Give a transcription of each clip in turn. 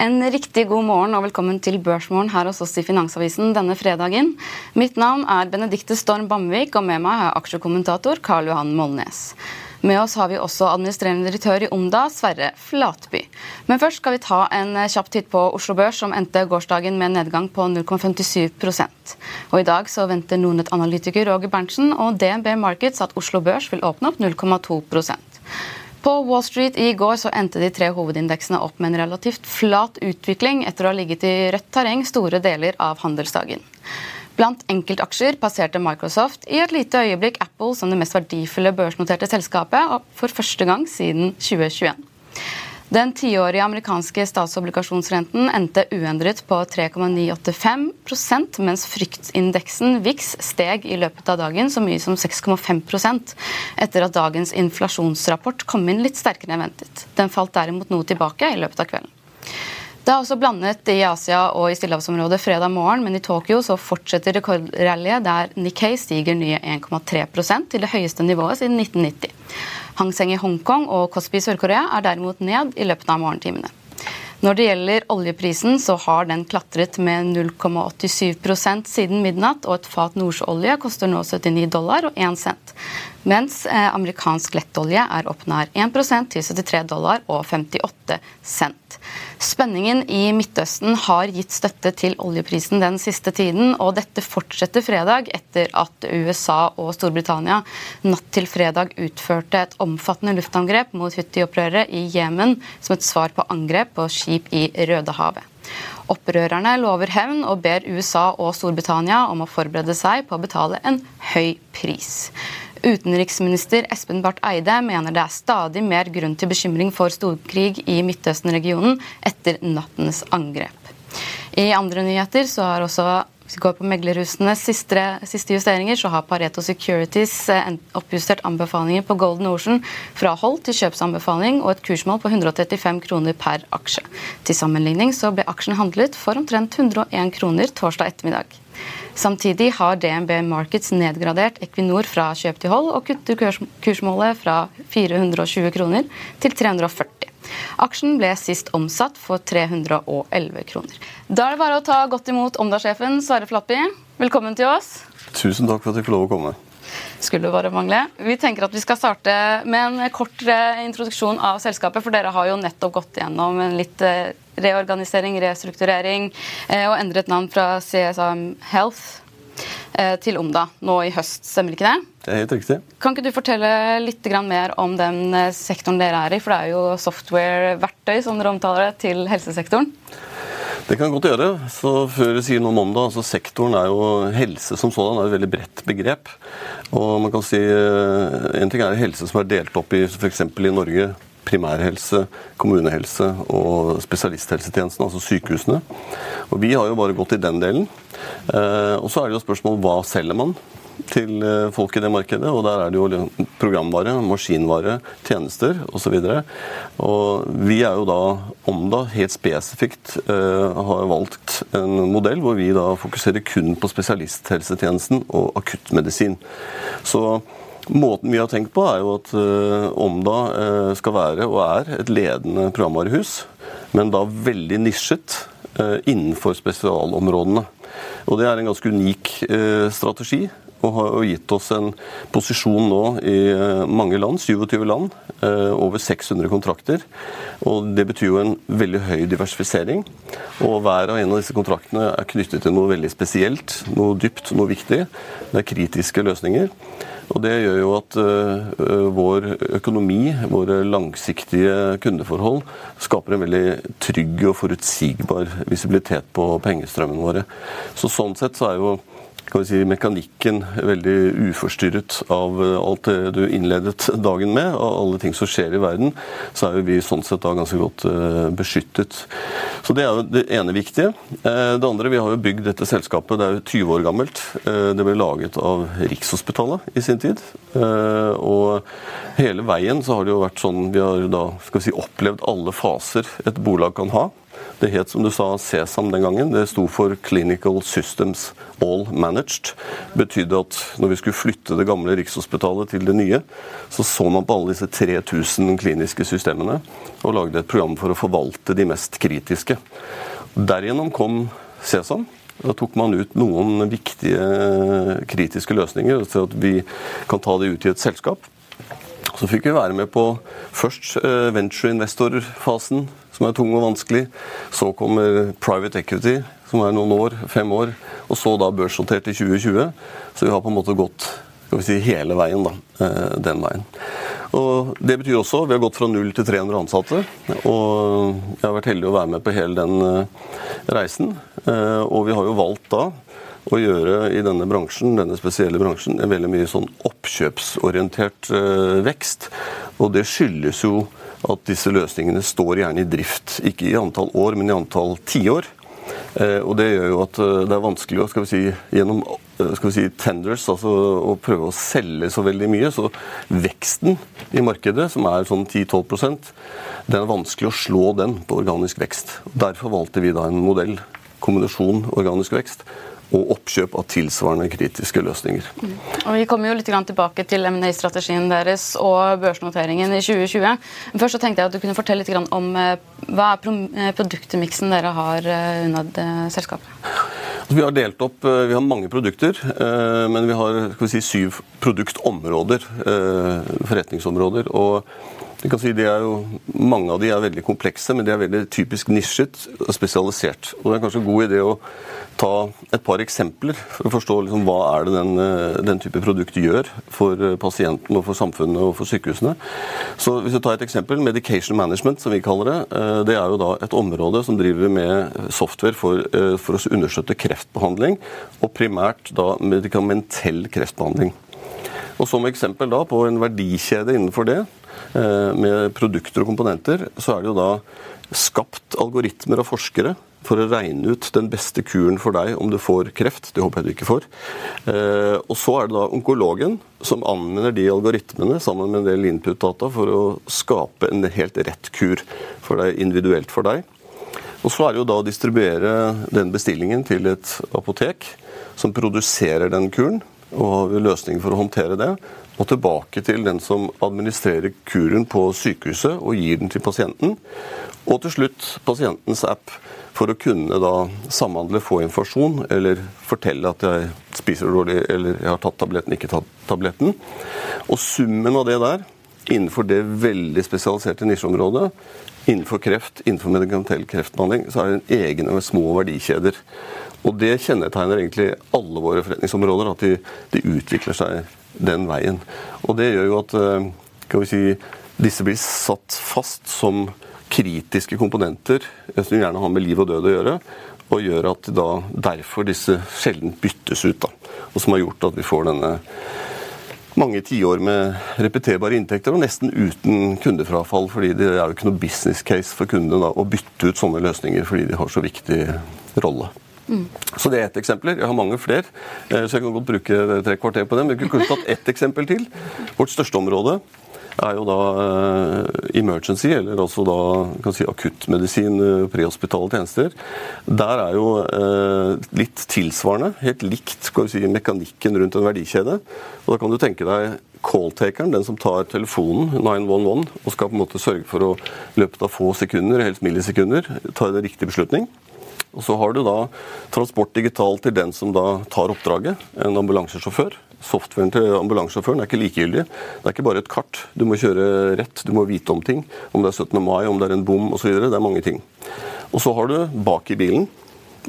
En riktig god morgen og velkommen til Børsmorgen her hos oss i Finansavisen denne fredagen. Mitt navn er Benedikte Storm Bamvik, og med meg er aksjekommentator Karl Johan Molnes. Med oss har vi også administrerende direktør i Omda, Sverre Flatby. Men først skal vi ta en kjapp titt på Oslo Børs, som endte gårsdagen med en nedgang på 0,57 Og I dag så venter Nordnett-analytiker Roger Berntsen og DNB Markets at Oslo Børs vil åpne opp 0,2 på Wall Street i går så endte de tre hovedindeksene opp med en relativt flat utvikling etter å ha ligget i rødt terreng store deler av handelsdagen. Blant enkeltaksjer passerte Microsoft i et lite øyeblikk Apple som det mest verdifulle børsnoterte selskapet for første gang siden 2021. Den tiårige amerikanske statsobligasjonsrenten endte uendret på 3,985% mens fryktindeksen VIX steg i løpet av dagen så mye som 6,5% etter at dagens inflasjonsrapport kom inn litt sterkere enn ventet. Den falt derimot noe tilbake i løpet av kvelden. Det er også blandet i Asia og i stillehavsområdet fredag morgen, men i Tokyo så fortsetter rekordrallyet der Nikkei stiger nye 1,3 til det høyeste nivået siden 1990. Hang Seng i Hongkong og Kospi i Sør-Korea er derimot ned i løpet av morgentimene. Når det gjelder oljeprisen, så har den klatret med 0,87% siden midnatt, og et fat nordsjøolje koster nå 79 dollar og 1 cent. Mens eh, amerikansk lettolje er opp nær 1 til 73 dollar og 58 cent. Spenningen i Midtøsten har gitt støtte til oljeprisen den siste tiden, og dette fortsetter fredag etter at USA og Storbritannia natt til fredag utførte et omfattende luftangrep mot Huti-opprørere i Jemen som et svar på angrep på skip i Rødehavet. Opprørerne lover hevn og ber USA og Storbritannia om å forberede seg på å betale en høy pris. Utenriksminister Espen Barth Eide mener det er stadig mer grunn til bekymring for storkrig i Midtøsten-regionen etter nattens angrep. I andre nyheter så har også hvis vi går på meglerhusenes siste, siste, justeringer, så har Pareto Securities eh, oppjustert anbefalinger på Golden Ocean fra hold til kjøpsanbefaling og et kursmål på 135 kroner per aksje. Til sammenligning så ble aksjen handlet for omtrent 101 kroner torsdag ettermiddag. Samtidig har DNB Markets nedgradert Equinor fra kjøp til hold og kutter kursmålet fra 420 kroner til 340. Aksjen ble sist omsatt for 311 kroner. Da er det bare å ta godt imot Omda-sjefen Sverre Flatby. Velkommen til oss. Tusen takk for at jeg får lov å komme. Skulle bare mangle. Vi tenker at vi skal starte med en kort eh, introduksjon av selskapet, for dere har jo nettopp gått gjennom en litt eh, reorganisering, restrukturering eh, og endret navn fra CSAM Health til Omda nå i høst, stemmer ikke det? Det er helt riktig. Kan ikke du fortelle litt mer om den sektoren dere er i? For det er jo software-verktøy som dere omtaler det, til helsesektoren. Det kan godt gjøre. Så før jeg sier noe om det, altså Sektoren er jo helse som sådan er et veldig bredt begrep. Og man kan si En ting er helse som er delt opp i f.eks. i Norge primærhelse, kommunehelse og spesialisthelsetjenesten, altså sykehusene. Og Vi har jo bare gått i den delen. Og så er det jo spørsmål hva selger man? Til eh, folk i det markedet. Og der er det jo programvare, maskinvare, tjenester osv. Vi er jo da, om da helt spesifikt uh, har valgt en modell hvor vi da fokuserer kun på spesialisthelsetjenesten og akuttmedisin. Så Måten vi har tenkt på, er jo at uh, Omda skal være og er et ledende programvarehus, men da veldig nisjet innenfor spesialområdene. Og Det er en ganske unik strategi og har gitt oss en posisjon nå i eh, mange land, 27 land, eh, over 600 kontrakter. Og Det betyr jo en veldig høy diversifisering. Og hver av en av disse kontraktene er knyttet til noe veldig spesielt, noe dypt, noe viktig. Det er kritiske løsninger. Og Det gjør jo at uh, vår økonomi, våre langsiktige kundeforhold, skaper en veldig trygg og forutsigbar visibilitet på pengestrømmen våre. Så Sånn sett så er jo kan vi si, mekanikken veldig uforstyrret av eh, alt det du innledet dagen med, av alle ting som skjer i verden, så er jo vi sånn sett da ganske godt uh, beskyttet. Så Det er jo det ene viktige. Uh, det andre, Vi har jo bygd dette selskapet, det er jo 20 år gammelt. Det ble laget av Rikshospitalet i sin tid. Og hele veien så har det jo vært sånn Vi har da skal vi si, opplevd alle faser et bolag kan ha. Det het som du sa CESAM den gangen. Det sto for Clinical Systems All Managed. Betydde at når vi skulle flytte det gamle Rikshospitalet til det nye, så så man på alle disse 3000 kliniske systemene og lagde et program for å forvalte de mest kritiske. Derigjennom kom CESAM. Da tok man ut noen viktige kritiske løsninger, så at vi kan ta det ut i et selskap. Så fikk vi være med på først eh, venture investor-fasen, som er tung og vanskelig. Så kommer private equity, som er noen år, fem år. Og så da børsnotert i 2020. Så vi har på en måte gått skal vi si, hele veien da, eh, den veien. Og Det betyr også vi har gått fra 0 til 300 ansatte. Og jeg har vært heldig å være med på hele den eh, reisen. Og vi har jo valgt da å gjøre i denne bransjen, denne spesielle bransjen, en veldig mye sånn oppkjøpsorientert vekst. Og det skyldes jo at disse løsningene står gjerne i drift. Ikke i antall år, men i antall tiår. Eh, og det gjør jo at eh, det er vanskelig å skal vi si, gjennom eh, skal vi si, tenders, altså å prøve å selge så veldig mye. Så veksten i markedet, som er sånn 10-12% det er vanskelig å slå den på organisk vekst. Derfor valgte vi da en modell, kombinasjon organisk vekst, og oppkjøp av tilsvarende kritiske løsninger. Mm. Og Vi kommer jo litt tilbake til M&A-strategien deres og børsnoteringen i 2020. Men først så tenkte jeg at du kunne fortelle litt om eh, hva er eh, produktmiksen dere har unnad under selskapet? Altså, vi har delt opp, vi har mange produkter, men vi har vi si, syv produktområder, forretningsområder. og si jo, Mange av de er veldig komplekse, men de er veldig typisk nisjet og spesialisert. Og Det er kanskje en god idé å ta et par eksempler for å forstå liksom, hva er det den, eh, den, type produkt gjør for eh, pasienten, og for samfunnet og for sykehusene. Så hvis vi tar et eksempel, Medication management, som vi kaller det. Eh, det er jo da et område som driver med software for, for å understøtte kreftbehandling, og primært da medikamentell kreftbehandling. Og Som eksempel da på en verdikjede innenfor det, med produkter og komponenter, så er det jo da skapt algoritmer av forskere for å regne ut den beste kuren for deg om du får kreft. Det håper jeg du ikke får. Eh, og så er det da onkologen som anvender de algoritmene sammen med en del input-data for å skape en helt rett kur for deg, individuelt for deg. Og så er det jo da å distribuere den bestillingen til et apotek som produserer den kuren, og har løsninger for å håndtere det og tilbake til den som administrerer kuren på sykehuset og gir den til pasienten. Og til slutt pasientens app for å kunne da samhandle, få informasjon eller fortelle at jeg spiser dårlig eller jeg har tatt tabletten, ikke tatt tabletten. Og summen av det der, innenfor det veldig spesialiserte nisjeområdet, innenfor kreft, innenfor medikamentell kreftbehandling, så er det en egen og små verdikjeder. Og det kjennetegner egentlig alle våre forretningsområder, at de, de utvikler seg den veien. Og det gjør jo at kan vi si, disse blir satt fast som kritiske komponenter som gjerne har med liv og død å gjøre, og gjør at da, derfor disse sjelden byttes ut. Da, og som har gjort at vi får denne mange tiår med repeterbare inntekter og nesten uten kundefrafall. fordi det er jo ikke noe business case for kundene å bytte ut sånne løsninger fordi de har så viktig rolle. Så det er ett eksempel. Jeg har mange flere, eh, så jeg kan godt bruke tre kvarter på dem. Vi kunne kanskje tatt ett eksempel til. Vårt største område er jo da uh, emergency, eller altså da kan si akuttmedisin, uh, prehospitale tjenester. Der er jo litt tilsvarende, helt likt skal vi si, mekanikken rundt en verdikjede. Og da kan du tenke deg calltakeren, den som tar telefonen, 911, og skal på en måte sørge for å i løpet av få sekunder, helst millisekunder, ta en riktig beslutning. Og så har du da transport digitalt til den som da tar oppdraget, en ambulansesjåfør softwaren til ambulansesjåføren er ikke likegyldig. Det er ikke bare et kart. Du må kjøre rett, du må vite om ting. Om det er 17. mai, om det er en bom osv. Det er mange ting. Og så har du bak i bilen,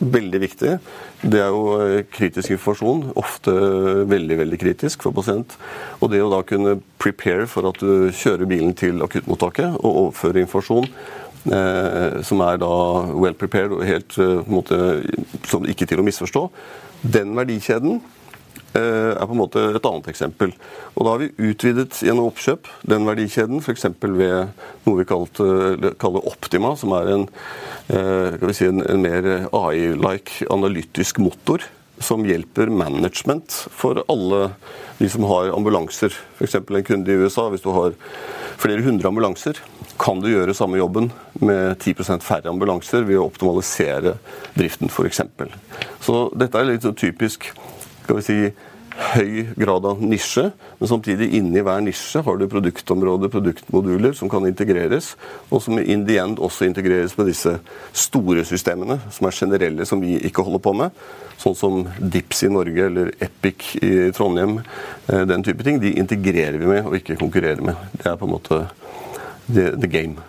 veldig viktig, det er jo eh, kritisk informasjon. Ofte veldig, veldig kritisk for pasient. Og det å da kunne prepare for at du kjører bilen til akuttmottaket og overfører informasjon eh, som er da well prepared og helt eh, måte, som ikke til å misforstå, den verdikjeden Eh, er på en måte et annet eksempel. Og Da har vi utvidet gjennom oppkjøp den verdikjeden, f.eks. ved noe vi kalte, kaller Optima, som er en, eh, si, en, en mer AI-like analytisk motor som hjelper management for alle de som har ambulanser. F.eks. en kunde i USA. Hvis du har flere hundre ambulanser, kan du gjøre samme jobben med 10% færre ambulanser ved å optimalisere driften, f.eks. Så dette er litt så typisk skal vi si, høy grad av nisje, men samtidig inni hver nisje har du produktområder, produktmoduler, som kan integreres, og som in the end også integreres med disse store systemene, som er generelle, som vi ikke holder på med. Sånn som Dips i Norge eller Epic i Trondheim. Eh, den type ting. De integrerer vi med, og ikke konkurrerer med. Det er på en måte the, the game.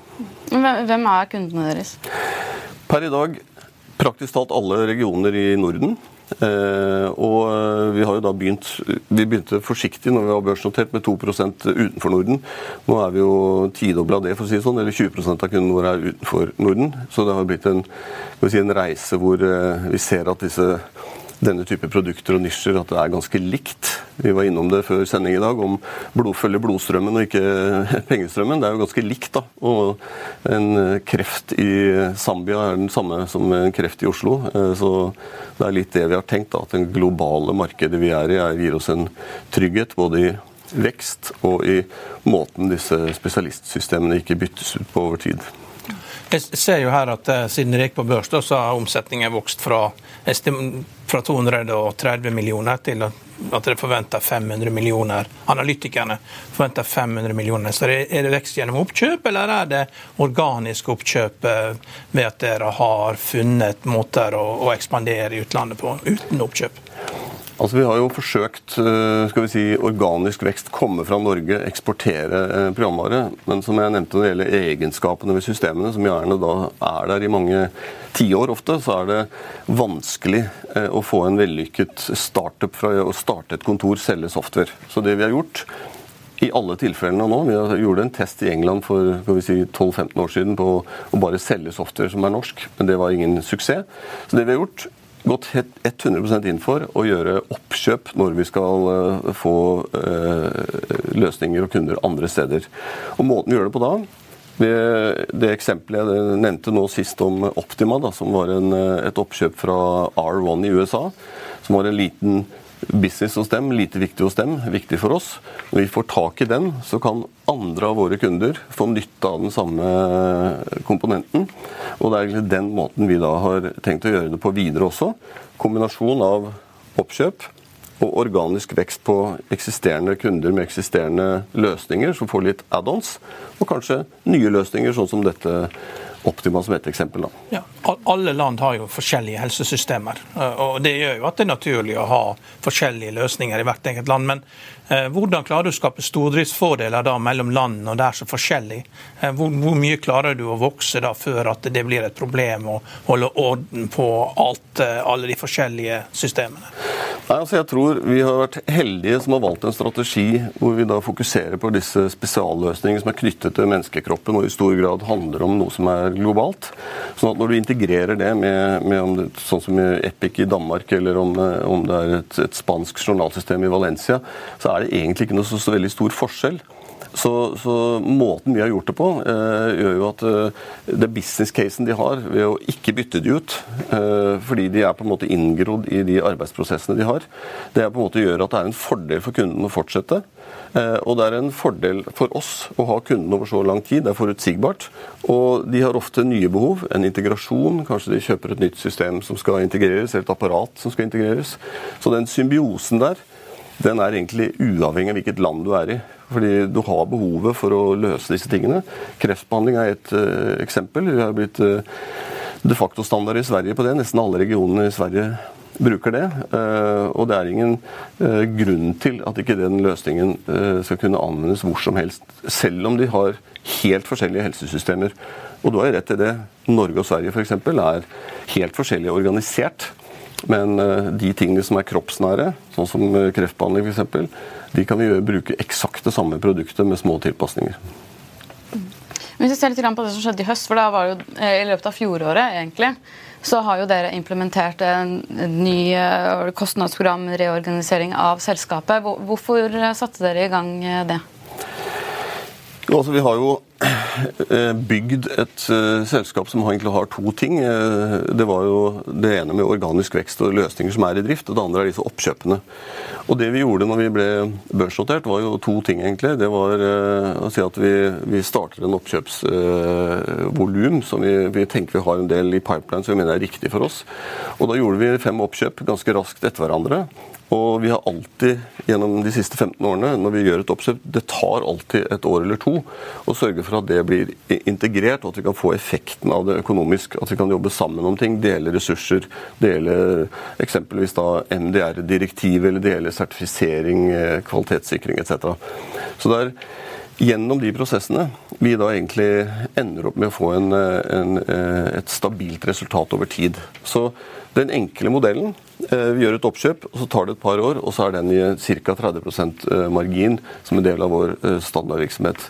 Hvem er kundene deres? Per i dag praktisk talt alle regioner i Norden. Eh, og eh, vi har jo da begynt Vi begynte forsiktig når vi var børsnotert med 2% utenfor Norden. Nå er vi jo tidobla det, for å si det sånn. Eller 20 av kundene våre er utenfor Norden. Så det har blitt en, si, en reise hvor eh, vi ser at disse denne type produkter og nisjer at det er ganske likt. Vi var innom det før sending i dag, om blod følger blodstrømmen og ikke pengestrømmen. Det er jo ganske likt, da. Og en kreft i Zambia er den samme som en kreft i Oslo. Eh, så det er litt det vi har tenkt, da. At det globale markedet vi er i, gir oss en trygghet både i vekst og i måten disse spesialistsystemene ikke byttes ut på over tid. Jeg ser jo her at uh, Siden det gikk på børs, da, så har omsetningen vokst fra, fra 230 millioner til at, dere forventer 500 millioner. Analytikerne forventer 500 millioner. Så Er det vekst gjennom oppkjøp, eller er det organisk oppkjøp uh, ved at dere har funnet måter å, å ekspandere i utlandet på uten oppkjøp? Altså Vi har jo forsøkt eh, skal vi si, organisk vekst, komme fra Norge, eksportere eh, programvare. Men som jeg nevnte når det gjelder egenskapene ved systemene, som gjerne da er der i mange tiår ofte, så er det vanskelig eh, å få en vellykket startup fra å starte et kontor, selge software. Så det vi har gjort i alle tilfellene nå. Vi gjorde en test i England for si, 12-15 år siden på å bare selge software som er norsk, men det var ingen suksess. Så det vi har gjort, gått 100% inn for å gjøre oppkjøp når vi skal eh, få eh, løsninger og kunder andre steder. Og Måten vi gjør det på da det, det eksempelet jeg nevnte nå sist om Optima, da, som var en, eh, et oppkjøp fra R1 i USA, som var en liten business hos dem, lite viktig hos dem, viktig for oss. Når vi får tak i den, så kan andre av våre kunder få nytte av den samme komponenten. Og det er egentlig den måten vi da har tenkt å gjøre det på videre også. Kombinasjon av oppkjøp og organisk vekst på eksisterende kunder med eksisterende løsninger, som får litt add-ons, og kanskje nye løsninger, sånn som dette Optima som et eksempel. da. Ja, alle land har jo forskjellige helsesystemer. Eh, og Det gjør jo at det er naturlig å ha forskjellige løsninger i hvert enkelt land. Men eh, hvordan klarer du å skape stordriftsfordeler da mellom landene og det er så forskjellig? Eh, hvor, hvor, mye klarer du å vokse da før at det blir et problem å holde orden på alt, alle de forskjellige systemene? Nei, altså jeg tror Vi har vært heldige som har valgt en strategi hvor vi da fokuserer på disse spesialløsningene som er knyttet til menneskekroppen og i stor grad handler om noe som er globalt. Sånn at Når du integrerer det med, med det, sånn som Epic i Danmark eller om, om det er et, et spansk journalsystem i Valencia, så er det egentlig ikke noe så, så veldig stor forskjell. Så, så, måten vi har gjort det på, eh, gjør jo at eh, det business-casen de har ved å ikke bytte de ut, eh, fordi de er på en måte inngrodd i de arbeidsprosessene de har, det er på en måte gjør at det er en fordel for kunden å fortsette. Eh, og det er en fordel for oss å ha kundene over så lang tid. Det er forutsigbart. Og de har ofte nye behov. En integrasjon. Kanskje de kjøper et nytt system som skal integreres, eller et apparat som skal integreres. Så den symbiosen der, den er egentlig uavhengig av hvilket land du er i. Fordi du har behovet for å løse disse tingene. Kreftbehandling er et uh, eksempel. Vi har blitt uh, de facto standard i Sverige på det. Nesten alle regionene i Sverige bruker det. Uh, og det er ingen grunn til at ikke den løsningen skal kunne anvendes hvor som helst. Selv om de har helt forskjellige helsesystemer. Og du har rett i det. Norge og Sverige f.eks. er helt forskjellig organisert. Men de tingene som er kroppsnære, sånn som kreftbehandling f.eks., de kan vi bruke eksakt det samme produktet med små tilpasninger. Hvis vi ser litt på det som skjedde i høst, for da var det jo eh, i løpet av fjoråret egentlig, så har jo dere implementert en ny eh, kostnadsprogram, reorganisering av selskapet. Hvorfor satte dere i gang eh, det? Altså, vi har jo eh, bygd et uh, selskap som egentlig har to ting. Uh, det var jo det ene med organisk vekst og løsninger som er i drift, og det andre er disse oppkjøpene. Og Det vi gjorde når vi ble børsnotert, var jo to ting. egentlig. Det var å si at vi, vi starter en oppkjøpsvolum som vi, vi, tenker vi har en del i pipeline som vi mener er riktig for oss. Og Da gjorde vi fem oppkjøp ganske raskt etter hverandre. Og vi har alltid gjennom de siste 15 årene, når vi gjør et oppkjøp, det tar alltid et år eller to å sørge for at det blir integrert, og at vi kan få effekten av det økonomisk. At vi kan jobbe sammen om ting, dele ressurser, dele eksempelvis da MDR-direktiv, eller dele sertifisering, eh, kvalitetssikring etc. Så det er gjennom de prosessene vi da egentlig ender opp med å få en, eh, en, eh, et stabilt resultat over tid. Så den enkle modellen Vi gjør et oppkjøp, og så tar det et par år, og så er den i ca. 30 eh, margin som en del av vår eh, standardvirksomhet.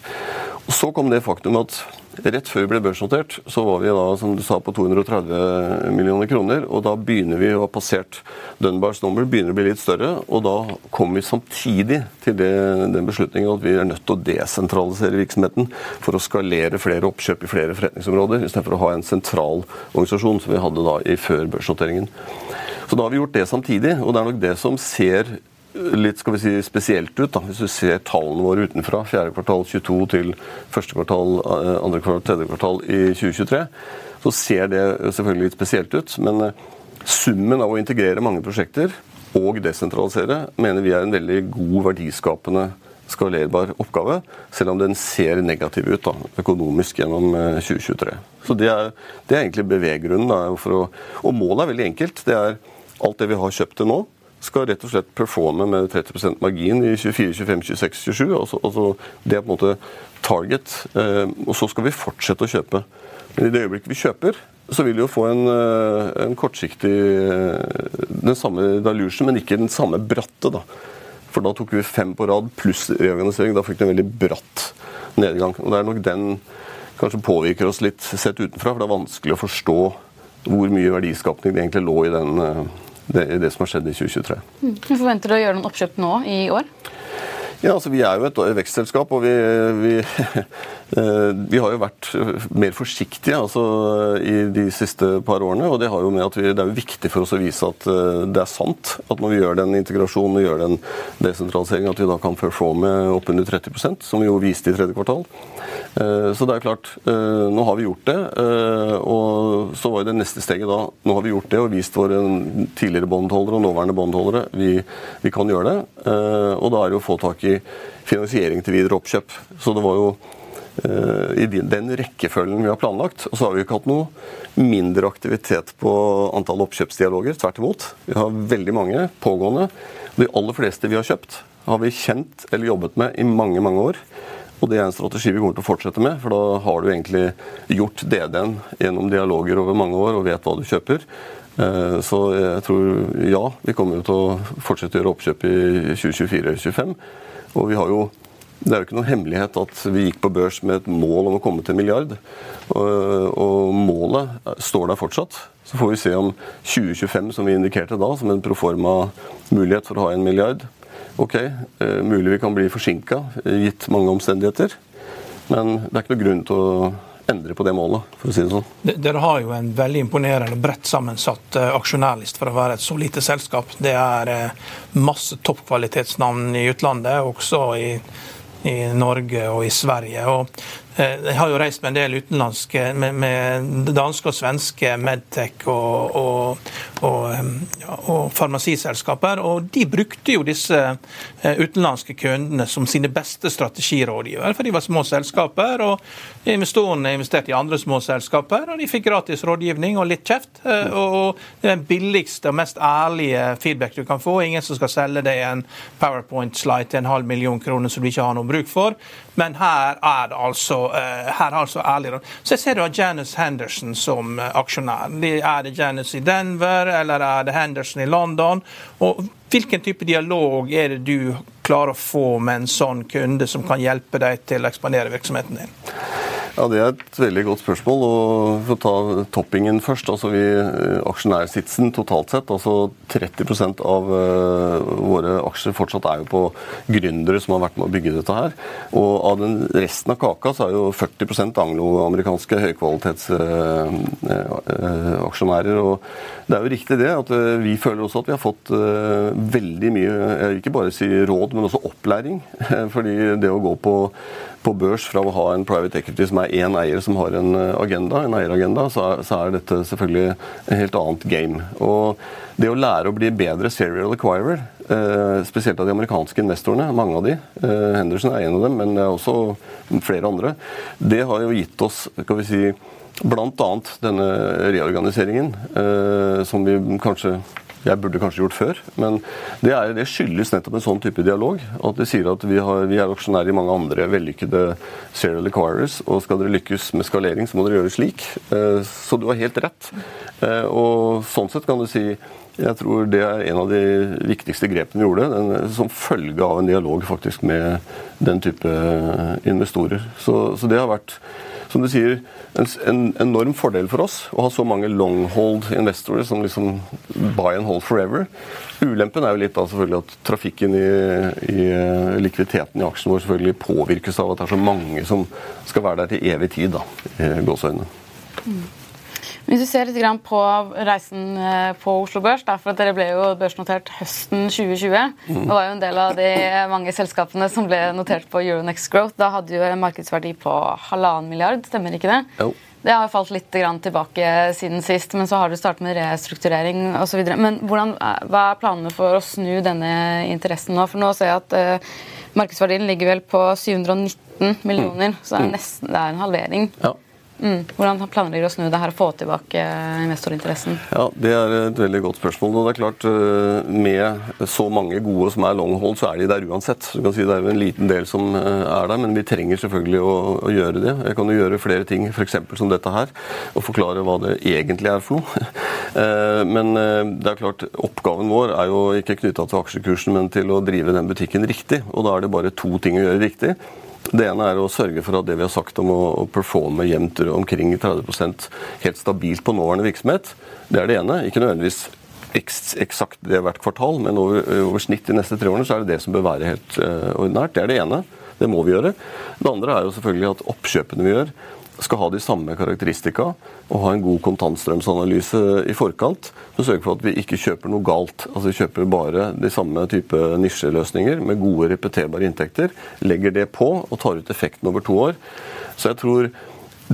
Og Så kom det faktum at rett før vi ble børsnotert, så var vi da, som du sa, på 230 millioner kroner. Og da begynner vi å ha passert Dunbars nummer, begynner å bli litt større. Og da kom vi samtidig til det, den beslutningen at vi er nødt til å desentralisere virksomheten for å skalere flere oppkjøp i flere forretningsområder, istedenfor å ha en sentral organisasjon som vi hadde da i før børsnoteringen. Så da har vi gjort det samtidig, og det er nok det som ser litt skal vi si, spesielt ut. da, Hvis du ser tallene våre utenfra, fjerde kvartal 22 til første kvartal, eh, andre kvartal, tredje kvartal i 2023, så ser det selvfølgelig litt spesielt ut. Men eh, summen av å integrere mange prosjekter og desentralisere mener vi er en veldig god verdiskapende skalerbar oppgave, selv om den ser negativ ut da, økonomisk gjennom 2023. Eh, så Det er, det er egentlig beveggrunnen. Da, å, og målet er veldig enkelt. Det er alt det vi har kjøpt til nå skal rett og slett performe med 30% margin i 24, 25, 26, 27. Altså, altså, det er på en måte target. Eh, og så skal vi fortsette å kjøpe. Men i det øyeblikket vi kjøper, så vil vi jo få en, eh, en kortsiktig eh, Den samme dilution, men ikke den samme bratte. da. For da tok vi fem på rad pluss reorganisering. Da fikk vi en veldig bratt nedgang. Og det er nok den kanskje påvirker oss litt sett utenfra, for det er vanskelig å forstå hvor mye verdiskapning det egentlig lå i den det det som har skjedd i 2023. Mm. Forventer du å gjøre noen oppkjøp nå i år? Ja, altså Vi er jo et vekstselskap, og vi, vi, eh, vi, har jo vært mer forsiktige altså, i de siste par årene. og Det har jo med at vi, det er jo viktig for oss å vise at eh, det er sant. At når vi gjør den integrasjonen og gjør den desentraliseringen, at vi da kan performe oppunder 30% som vi jo viste i tredje kvartal. Eh, så det er klart, nå har vi gjort det. Og så var jo det neste steget da Nå har vi gjort det og vist våre tidligere båndholdere og nåværende båndholdere vi, vi kan gjøre det. Og da er det jo å få tak i finansiering til videre oppkjøp. Så det var jo uh, i den rekkefølgen vi har planlagt. Og så har vi ikke hatt noe mindre aktivitet på antall oppkjøpsdialoger. Tvert imot. Vi har veldig mange pågående. De aller fleste vi har kjøpt, har vi kjent eller jobbet med i mange, mange år. Og det er en strategi vi kommer til å fortsette med, for da har du egentlig gjort DD-en gjennom dialoger over mange år og vet hva du kjøper. Eh, så jeg tror ja, vi kommer til å fortsette å gjøre oppkjøp i 2024-2025. Og vi har jo det er jo ikke noen hemmelighet at vi gikk på børs med et mål om å komme til en milliard. Og, målet står der fortsatt. Så får vi se om 2025, som vi indikerte da, som en proforma mulighet for å ha en milliard, Ok, eh, mulig vi kan bli forsinka, gitt mange omstendigheter. Men det er ikke noe grunn til å endre på det målet, for å si det sånn. Dere har jo en veldig imponerende bredt sammensatt uh, aksjonærlist for å være et så lite selskap. Det er uh, masse toppkvalitetsnavn i utlandet, også i, i Norge og i Sverige. Og Eh, jeg har jo reist med en del utenlandske, med, med danske og svenske Medtech og, og, og, og, farmasiselskaper. Og de brukte jo disse eh, utenlandske kundene som sine beste strategirådgivere. For de var små selskaper, og investorene investerte i andre små selskaper. Og de fikk gratis rådgivning og litt kjeft. Eh, og det er den billigste og mest ærlige feedback du kan få. Ingen som skal selge deg en powerpoint-slide til en halv million kroner som du ikke har noe bruk for. Men her er det altså eh, her er altså ærlig Så ser du Janice Henderson som eh, aksjonær. Er det Janice i Denver, eller er det Henderson i London? Og hvilken type dialog er det du klarer å få med en sånn kunde som kan hjelpe deg til å ekspandere virksomheten din? Ja, Det er et veldig godt spørsmål. og For å ta toppingen først. altså vi, eh, Aksjonærsitsen totalt sett, altså 30 av uh, våre aksjer fortsatt er jo på gründere som har vært med å bygge dette her. Og av den resten av kaka så er jo 40% angloamerikanske høykvalitetsaksjonærer. Uh, og det er jo riktig det at vi føler også at vi har fått veldig mye, jeg vil ikke bare si råd, men også opplæring. Fordi det å gå på på børs fra å ha en private equity som er én eier som har en eh, agenda, en eieragenda, så er, så er dette selvfølgelig en helt annet game. Og det å lære å bli bedre serial acquirer, eh, spesielt av de amerikanske investorene, mange av de, eh, Henderson er en av dem, men det er også flere andre, det har jo gitt oss skal vi si, bl.a. denne reorganiseringen, som vi kanskje jeg burde kanskje gjort før. Men det, er, det skyldes nettopp en sånn type dialog. At de sier at vi, har, vi er aksjonærer i mange andre vellykkede serial acquirers, og skal dere lykkes med skalering, så må dere gjøre det slik. Eh, så du har helt rett. Eh, og sånn sett kan du si jeg tror det er en av de viktigste grepene vi gjorde, den, som følge av en dialog faktisk med den type investorer. Så, så det har vært som du sier, en, en enorm fordel for oss å ha så mange long-hold investorer som liksom buy and hold forever. Ulempen er jo litt da selvfølgelig at trafikken i, i eh, likviditeten i aksjen vår selvfølgelig påvirkes av at det er så mange som skal være der til evig tid. da, i gåseøynene. Mm. Hvis du ser litt på reisen eh, på Oslo Børs, for dere ble jo børsnotert høsten 2020. Mm. Det var jo en del av de mange selskapene som ble notert på Euronext Growth. Da hadde jo en markedsverdi på halvannen milliard, stemmer ikke det? Jo. Det har falt litt tilbake siden sist, men så har du startet med restrukturering osv. Men hvordan, eh, hva er planene for å snu denne interessen nå? For nå ser jeg at uh, markedsverdien ligger vel på 719 millioner, mm. så det er, mm. nesten, det er en halvering. Ja. Mm. Hvordan planlegger du å snu det her og få tilbake investorinteressen? Ja, Det er et veldig godt spørsmål. og det er klart eh, Med så mange gode som er long hold, så er de der uansett. Du kan si Det er jo en liten del som eh, er der, men vi trenger selvfølgelig å, å gjøre det. Jeg kan jo gjøre flere ting, f.eks. som dette her, og forklare hva det egentlig er for noe. Eh, men det er klart, oppgaven vår er jo ikke knytta til aksjekursen, men til å drive den butikken riktig. Og da er det bare to ting å gjøre riktig. Det ene er å sørge for at det vi har sagt om å performe jevnt omkring 30% helt stabilt på nåværende virksomhet, det er det ene. Ikke nødvendigvis eksakt det hvert kvartal, men over, over, snitt de neste tre årene så er det det som bør være helt uh, ordinært. Det er det ene. Det må vi gjøre. Det andre er jo selvfølgelig at oppkjøpene vi gjør, skal ha de samme karakteristika og ha en god kontantstrømsanalyse i forkant. som sørger for at vi ikke kjøper noe galt. Altså Vi kjøper bare de samme type nisjeløsninger med gode, repeterbare inntekter. Legger det på og tar ut effekten over to år. Så jeg tror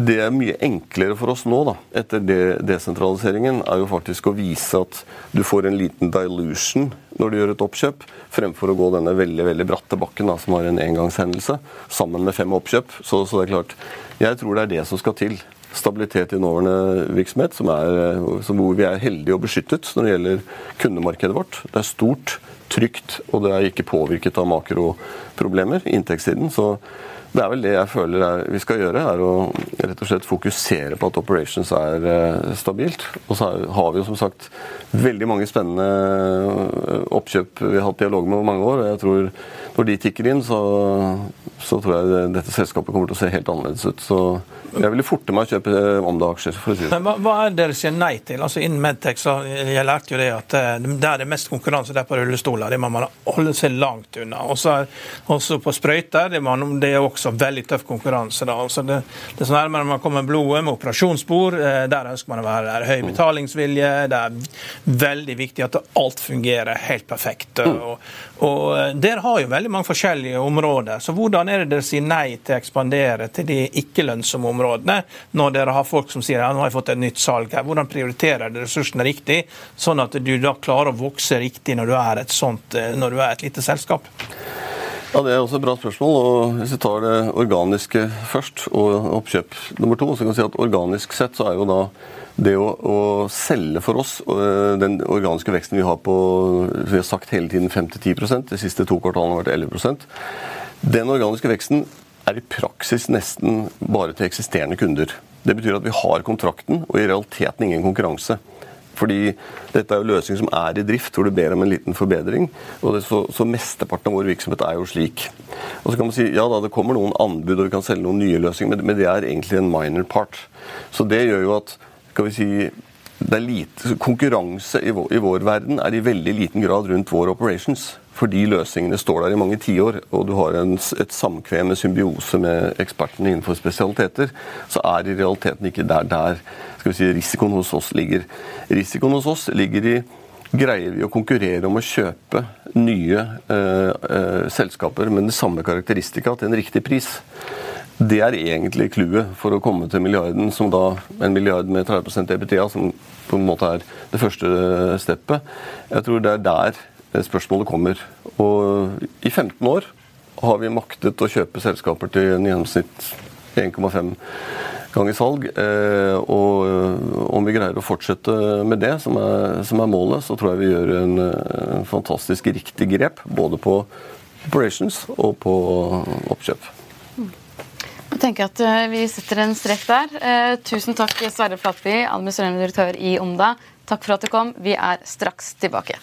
det er mye enklere for oss nå, da, etter desentraliseringen, er jo faktisk å vise at du får en liten dilution når du gjør et oppkjøp, fremfor å gå denne veldig veldig bratte bakken da, som har en engangshendelse, sammen med fem oppkjøp. Så, så, det er klart, jeg tror det er det som skal til. Stabilitet i nåværende virksomhet, som er, som hvor vi er heldige og beskyttet når det gjelder kundemarkedet vårt. Det er stort, trygt, og det er ikke påvirket av makroproblemer, inntektssiden. så det er vel det jeg føler er, vi skal gjøre, er å rett og slett fokusere på at operations er uh, stabilt. Og så har vi jo som sagt veldig mange spennende eh, oppkjøp vi har hatt dialog med over mange år. og jeg tror Når de tikker inn, så, så tror jeg dette selskapet kommer til å se helt annerledes ut. Så jeg ville forte meg å kjøpe Omda-aksjer. for å si det. Men hva, er det dere sier nei til? Altså Innen Medtech så jeg lærte jo det at eh, der det er mest konkurranse, det er på rullestoler. Det må man holde seg langt unna. Også på sprøyter det, man, det er også veldig tøff konkurranse. da. Altså det, det er så nærmere man kommer blodet med operasjonsbord, eh, der ønsker man å være. Det er høy betalingsvilje. Det er veldig viktig at alt fungerer helt perfekt. Og, og eh, Dere har jo veldig mange forskjellige områder. Så hvordan er det dere sier nei til å ekspandere til de ikke-lønnsomme områdene? når dere har folk som sier ja, nå har jeg fått et nytt salg her. Hvordan prioriterer dere ressursene riktig, sånn at du da klarer å vokse riktig når du er et, sånt, eh, når du er et lite selskap? Ja, Det er også et bra spørsmål. og Hvis vi tar det organiske først, og oppkjøp nummer to, så kan vi si at organisk sett så er jo da det å, å selge for oss, eh, den organiske veksten vi har på vi har sagt hele tiden 5-10% de siste to kvartalene har vært 11% Den organiske veksten er i praksis nesten bare til eksisterende kunder. Det betyr at vi har kontrakten og i realiteten ingen konkurranse. Fordi dette er jo løsninger som er i drift, hvor du ber om en liten forbedring. og så, så, Mesteparten av vår virksomhet er jo slik. Og så kan man si ja da, det kommer noen anbud og vi kan selge noen nye løsninger, men, men det er egentlig en minor part. Så det gjør jo at skal vi si, det er lite, Konkurranse i vår, i vår verden er i veldig liten grad rundt vår operations fordi løsningene står der i mange tiår, og du har en, et samkvem med symbiose med ekspertene innenfor spesialiteter, så er i realiteten ikke der, der si, risikoen hos oss ligger. Risikoen hos oss ligger i Greier vi å konkurrere om å kjøpe nye eh, eh, selskaper med den samme karakteristika til en riktig pris? Det er egentlig clouet for å komme til milliarden, som da en milliard med 30% EBTA, som på en måte er det første steppet. Jeg tror det er der spørsmålet kommer. Og i 15 år har vi maktet å kjøpe selskaper til en gjennomsnitt 1,5 ganger salg. Eh, og om vi greier å fortsette med det, som er, som er målet, så tror jeg vi gjør en, en fantastisk riktig grep. Både på operations og på oppkjøp. Jeg tenker at eh, Vi setter en strek der. Eh, tusen takk, Sverre Flatby, administrerende direktør i Omda. Takk for at du kom. Vi er straks tilbake.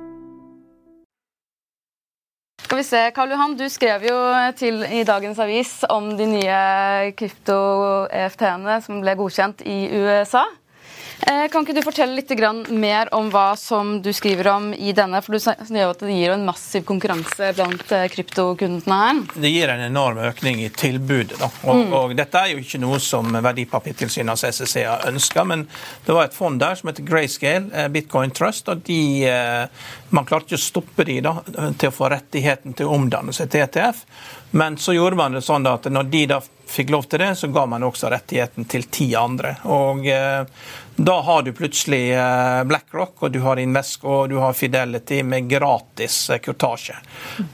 Skal vi se, Karl Johan, Du skrev jo til i dagens avis om de nye krypto-EFT-ene som ble godkjent i USA. Eh, kan ikke du fortelle litt mer om hva som du skriver om i denne? For du sier at Det gir en massiv konkurranse blant eh, kryptokundene her. Det gir en enorm økning i tilbudet. Og, mm. og Dette er jo ikke noe som Verdipapirtilsynet altså CCC har ønska, men det var et fond der som heter Grayscale, eh, Bitcoin Trust. og de, Man klarte ikke å stoppe de da, til å få rettigheten til å omdanne seg til ETF. Men så gjorde man det sånn at når de da fikk lov til det, så ga man også rettigheten til ti andre. Og da har du plutselig eh, BlackRock, og du har Invesco og du har Fidelity med gratis eh, kurtasje.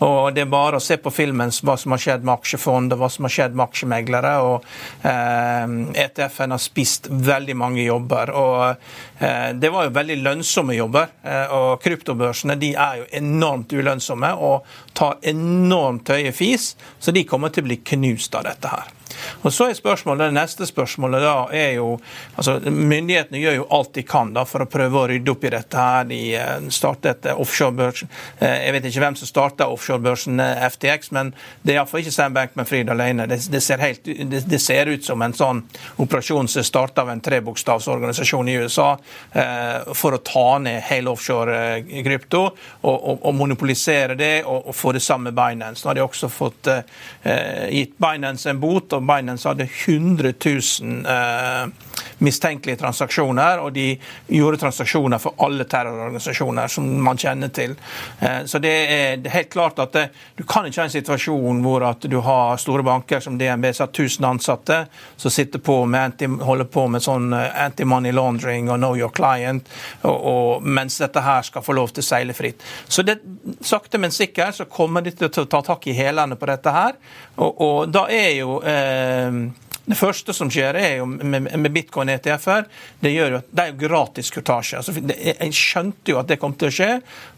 Og Det er bare å se på filmen hva som har skjedd med aksjefond og hva som har skjedd med aksjemeglere. og eh, ETF-en har spist veldig mange jobber. og eh, Det var jo veldig lønnsomme jobber. Eh, og Kryptobørsene de er jo enormt ulønnsomme og tar enormt høye fis, så de kommer til å bli knust av dette her. Og så er spørsmålet, Det neste spørsmålet da er jo altså Myndighetene gjør jo alt de kan da for å prøve å rydde opp i dette. her. De eh, startet offshorebørsen. Jeg vet ikke hvem som starta offshorebørsen eh, FTX, men det er iallfall ikke Sam Bankman-Fried alene. Det, det, ser helt, det, det, ser ut som en sånn operasjon som er starta av en trebokstavsorganisasjon i USA eh, for å ta ned hele offshore-krypto og, og, og, monopolisere det og, og, få det samme Binance. Nå har de også fått eh, gitt Binance en bot. Binance hadde 100 000 eh, mistenkelige transaksjoner, og de gjorde transaksjoner for alle terrororganisasjoner som man kjenner til. Eh, så det er, helt klart at du kan ikke ha en situasjon hvor at du har store banker som DNB som har 1000 ansatte, som sitter på med anti, holder på med sånn eh, anti-money laundering og know your client, og, og, mens dette her skal få lov til å seile fritt. Så det, sakte, men sikkert så kommer de til å ta tak i hælene på dette her, og, og da er jo eh, det første som skjer er jo med, med bitcoin ETF-er, det, gjør jo, det er jo gratis kurtasje. Altså, jeg skjønte jo at det kom til å skje,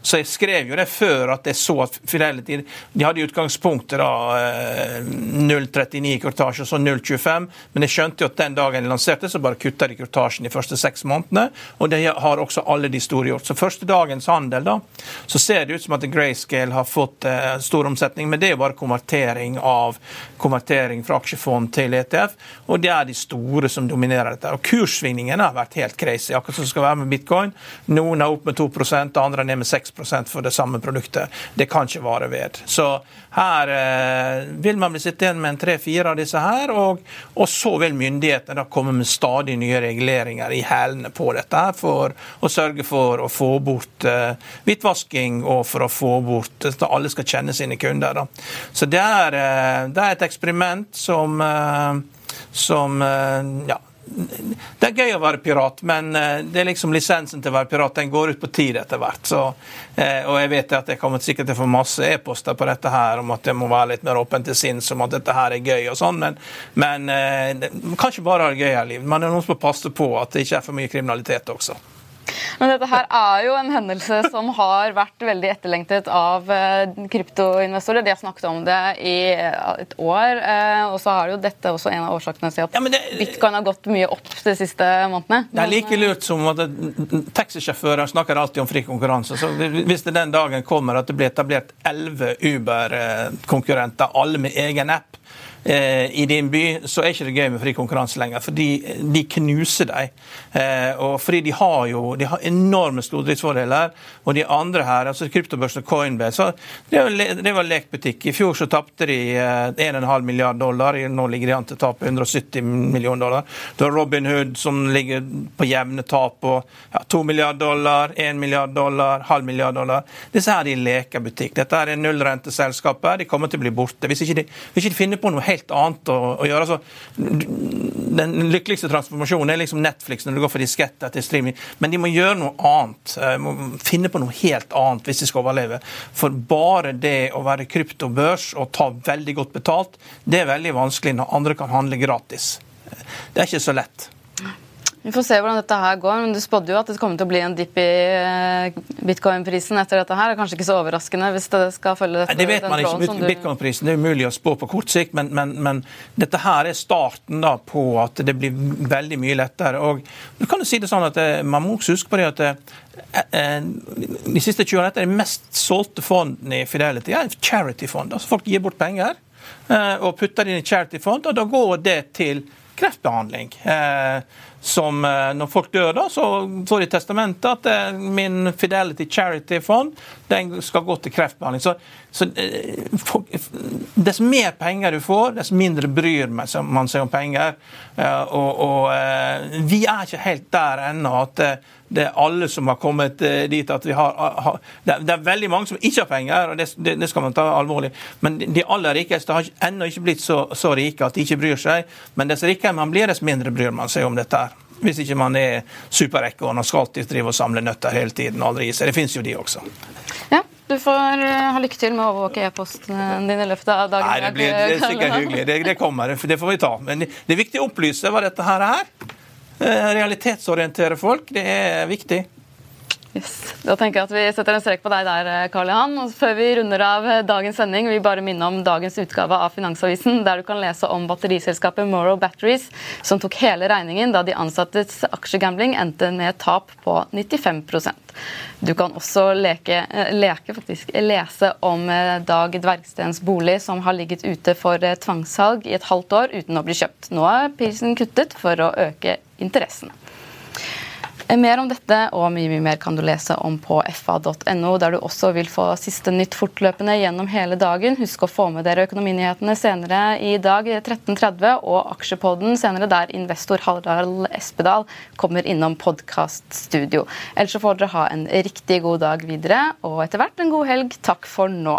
så jeg skrev jo det før at jeg så at Fidelity De hadde i utgangspunktet da 0,39 eh, kurtasje, så 0,25, men jeg skjønte jo at den dagen de lanserte, så bare kutta de kurtasjen de første seks månedene, og det har også alle de store gjort. Så første dagens handel, da, så ser det ut som at Grayscale har fått eh, stor omsetning, men det er jo bare konvertering av konvertering fra aksjefond til ETF. Og det er de store som dominerer dette. Og Kurssvingningene har vært helt crazy, akkurat som det skal være med bitcoin. Noen er opp med 2 andre er ned med 6% for det samme produktet. Det kan ikke vare ved. Så her eh, vil man bli sittende igjen med en tre-fire av disse her, og, og, så vil myndighetene da komme med stadig nye reguleringer i hælene på dette her for å sørge for å få bort eh, hvitvasking og for å få bort at alle skal kjenne sine kunder. Da. Så det er, eh, det er et eksperiment som eh, som eh, ja, det er gøy å være pirat, men eh, det er liksom lisensen til å være pirat den går ut på tid etter hvert. Så, eh, og jeg vet at jeg kommer sikkert til å få masse e-poster på dette her om at jeg må være litt mer åpen til sinns om at dette her er gøy og sånn, men, men man kan ikke bare ha det gøy her i livet. Man er noen som må passe på at det ikke er for mye kriminalitet også. Men dette her er jo en hendelse som har vært veldig etterlengtet av eh, kryptoinvestorer. De har snakket om det i eh, et år. Eh, og så har jo dette også en av årsakene til at ja, det, bitcoin har gått mye opp de siste månedene. Det er like lurt som at taxisjåfører snakker alltid om fri konkurranse. Så hvis det den dagen kommer at det blir etablert elleve Uber-konkurrenter, alle med egen app, i din by, så er ikke det gøy med fri konkurranse lenger. For de, knuser deg. Eh, og fordi de har jo de har enorme stordriftsfordeler. Og de andre her, altså kryptobørsen Coinbase, var, det var lekbutikk. I fjor så tapte de 1,5 eh, milliard dollar. Nå ligger de an til å tape 170 millioner dollar. Du har Robin Hood som ligger på jevne tap på ja, 2 milliard dollar, 1 milliard dollar, halv milliard dollar. Disse her de leker butikk. Dette er nullrenteselskaper. De kommer til å bli borte. Hvis ikke de, hvis ikke de finner på noe helt annet å, å gjøre. Altså, den lykkeligste transformasjonen er liksom Netflix når du går for diskett til streaming. Men de må gjøre noe annet. De eh, må finne på noe helt annet hvis de skal overleve. For bare det å være kryptobørs og ta veldig godt betalt, det er veldig vanskelig når andre kan handle gratis. Det er ikke så lett. Vi får se hvordan dette her går, men Du spådde jo at det kommer til å bli en dipp i eh, bitcoin-prisen etter dette. her. Det er Kanskje ikke så overraskende hvis det skal følge dette? Det vet man ikke. Bitcoin-prisen er umulig å spå på kort sikt, men, men, men, dette her er starten da på at det blir veldig mye lettere. Og du kan jo si det sånn at eh, Man må også huske på det at eh, de siste 20 årene er de mest solgte fondene i Fidelity er charity-fond. Altså folk gir bort penger og putter det inn i charity-fond, og da går det til kreftbehandling. Eh, som eh, Når folk dør, da, så får de testamentet at eh, min Fidelity Charity Fund den skal gå til kreftbehandling. Så, så for, Dess mer penger du får, dess mindre bryr man seg om penger. Og, og vi er ikke helt der ennå at det er alle som har kommet dit at vi har, det, er, veldig mange som ikke har penger, og det, det, skal man ta alvorlig. Men de aller rikeste har ennå ikke blitt så, så, rike at de ikke bryr seg. Men dess rikere man blir, dess mindre bryr man seg om dette. Hvis ikke man er superekorn og skal alltid drive og samle nøtter hele tiden. og aldri i seg. Det fins jo de også. Ja, du får eh, ha lykke til med å overvåke e-posten din i løpet av dagen. Nei, det, blir, det er sikkert hyggelig. Det, det, kommer, det får vi ta. Men det er viktig å opplyse hva dette her er. Eh, realitetsorientere folk, det er viktig. Yes. Da tenker jeg at Vi setter en strek på deg der, eh, Karl Johan. Og før vi runder av eh, dagens sending, vil vi bare minne om dagens utgave av Finansavisen, der du kan lese om batteriselskapet Morrow Batteries, som tok hele regningen da de ansattes aksjegambling endte med tap på 95% Du kan også leke, eh, leke faktisk, lese om Dag Dvergstens bolig, som har ligget ute for tvangssalg i et halvt år uten å bli kjøpt. Nå er prisen kuttet for å øke interessen. Eh, mer om dette og mye mye mer kan du lese om på fa.no, der du også vil få siste nytt fortløpende gjennom hele dagen. Husk å få med dere økonominyhetene senere i dag 13.30 og Aksjepodden senere, der investor Harald Espedal kommer innom podkaststudio. Ellers så får dere ha en riktig god dag videre, og etter hvert en god helg. Takk for nå.